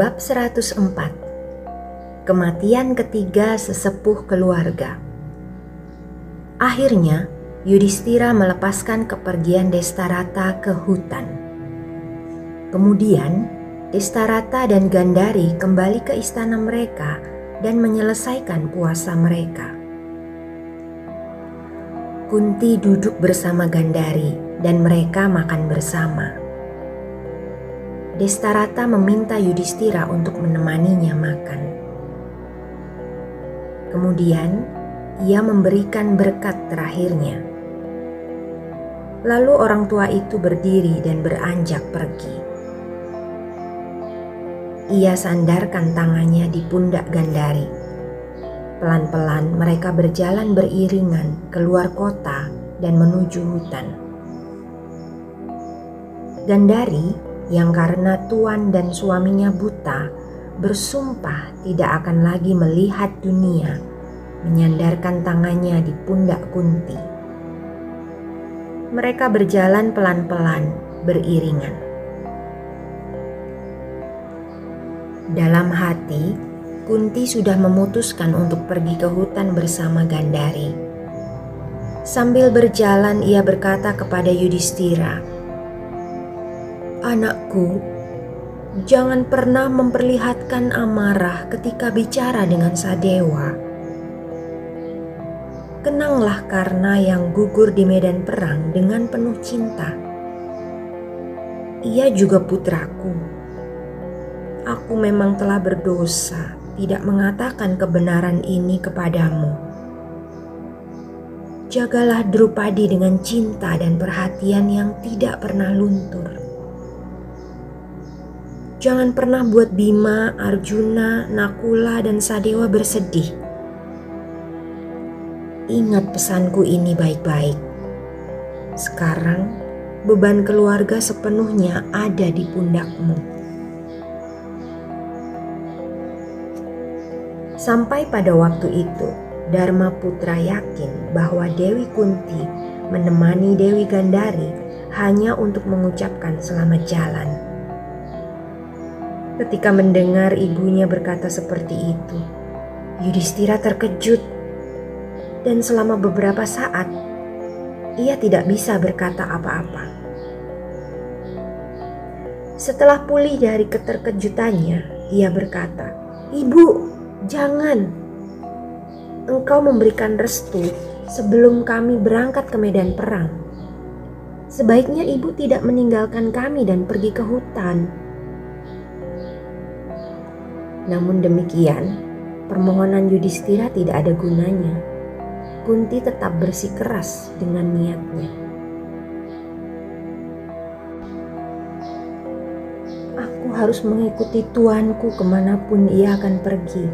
Bab 104 Kematian ketiga sesepuh keluarga Akhirnya, Yudhistira melepaskan kepergian Destarata ke hutan. Kemudian, Destarata dan Gandari kembali ke istana mereka dan menyelesaikan puasa mereka. Kunti duduk bersama Gandari dan mereka makan bersama. Destarata meminta Yudhistira untuk menemaninya makan. Kemudian, ia memberikan berkat terakhirnya. Lalu orang tua itu berdiri dan beranjak pergi. Ia sandarkan tangannya di pundak Gandari. Pelan-pelan mereka berjalan beriringan keluar kota dan menuju hutan. Gandari yang karena tuan dan suaminya buta bersumpah tidak akan lagi melihat dunia, menyandarkan tangannya di pundak Kunti. Mereka berjalan pelan-pelan, beriringan. Dalam hati, Kunti sudah memutuskan untuk pergi ke hutan bersama Gandari. Sambil berjalan, ia berkata kepada Yudhistira, Anakku, jangan pernah memperlihatkan amarah ketika bicara dengan Sadewa. Kenanglah karena yang gugur di medan perang dengan penuh cinta. Ia juga putraku. Aku memang telah berdosa tidak mengatakan kebenaran ini kepadamu. Jagalah Drupadi dengan cinta dan perhatian yang tidak pernah luntur Jangan pernah buat Bima, Arjuna, Nakula, dan Sadewa bersedih. Ingat pesanku ini baik-baik. Sekarang, beban keluarga sepenuhnya ada di pundakmu. Sampai pada waktu itu, Dharma Putra yakin bahwa Dewi Kunti menemani Dewi Gandari hanya untuk mengucapkan selamat jalan. Ketika mendengar ibunya berkata seperti itu, Yudhistira terkejut dan selama beberapa saat ia tidak bisa berkata apa-apa. Setelah pulih dari keterkejutannya, ia berkata, "Ibu, jangan. Engkau memberikan restu sebelum kami berangkat ke medan perang. Sebaiknya ibu tidak meninggalkan kami dan pergi ke hutan." Namun demikian, permohonan Yudhistira tidak ada gunanya. Kunti tetap bersikeras dengan niatnya. Aku harus mengikuti tuanku ke mana pun ia akan pergi.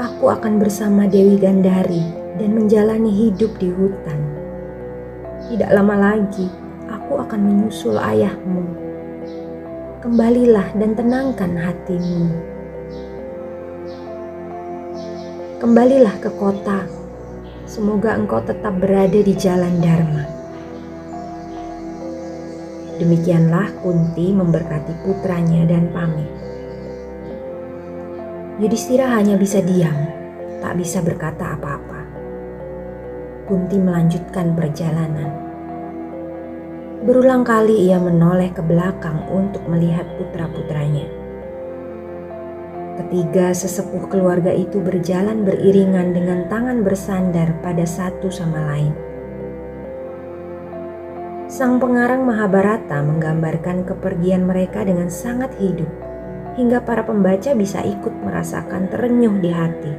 Aku akan bersama Dewi Gandari dan menjalani hidup di hutan. Tidak lama lagi, aku akan menyusul ayahmu kembalilah dan tenangkan hatimu. Kembalilah ke kota, semoga engkau tetap berada di jalan Dharma. Demikianlah Kunti memberkati putranya dan pamit. Yudhistira hanya bisa diam, tak bisa berkata apa-apa. Kunti melanjutkan perjalanan. Berulang kali ia menoleh ke belakang untuk melihat putra-putranya. Ketiga sesepuh keluarga itu berjalan beriringan dengan tangan bersandar pada satu sama lain. Sang pengarang Mahabharata menggambarkan kepergian mereka dengan sangat hidup, hingga para pembaca bisa ikut merasakan terenyuh di hati.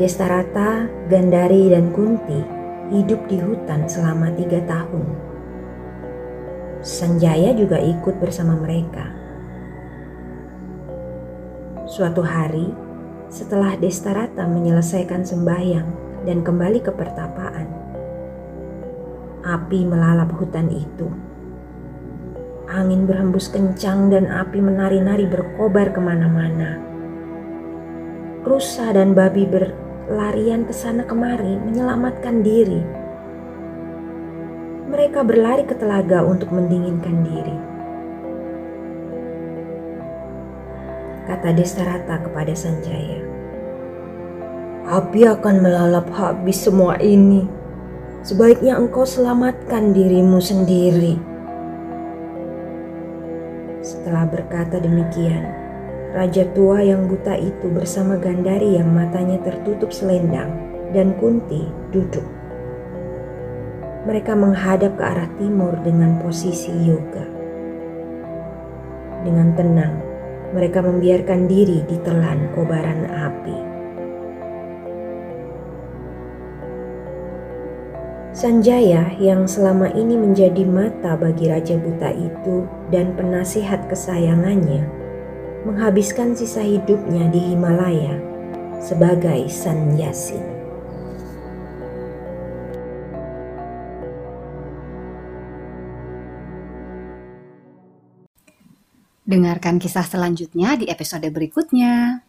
Destarata, Gandari, dan Kunti hidup di hutan selama tiga tahun. Sanjaya juga ikut bersama mereka. Suatu hari, setelah Destarata menyelesaikan sembahyang dan kembali ke pertapaan, api melalap hutan itu. Angin berhembus kencang dan api menari-nari berkobar ke mana-mana. Rusa dan babi berlarian ke sana kemari menyelamatkan diri. Mereka berlari ke telaga untuk mendinginkan diri. Kata Destarata kepada Sanjaya. Api akan melalap habis semua ini. Sebaiknya engkau selamatkan dirimu sendiri. Setelah berkata demikian, Raja tua yang buta itu bersama Gandari yang matanya tertutup selendang dan Kunti duduk. Mereka menghadap ke arah timur dengan posisi yoga. Dengan tenang, mereka membiarkan diri ditelan kobaran api. Sanjaya yang selama ini menjadi mata bagi Raja Buta itu dan penasihat kesayangannya, menghabiskan sisa hidupnya di Himalaya sebagai sanyasin. Dengarkan kisah selanjutnya di episode berikutnya.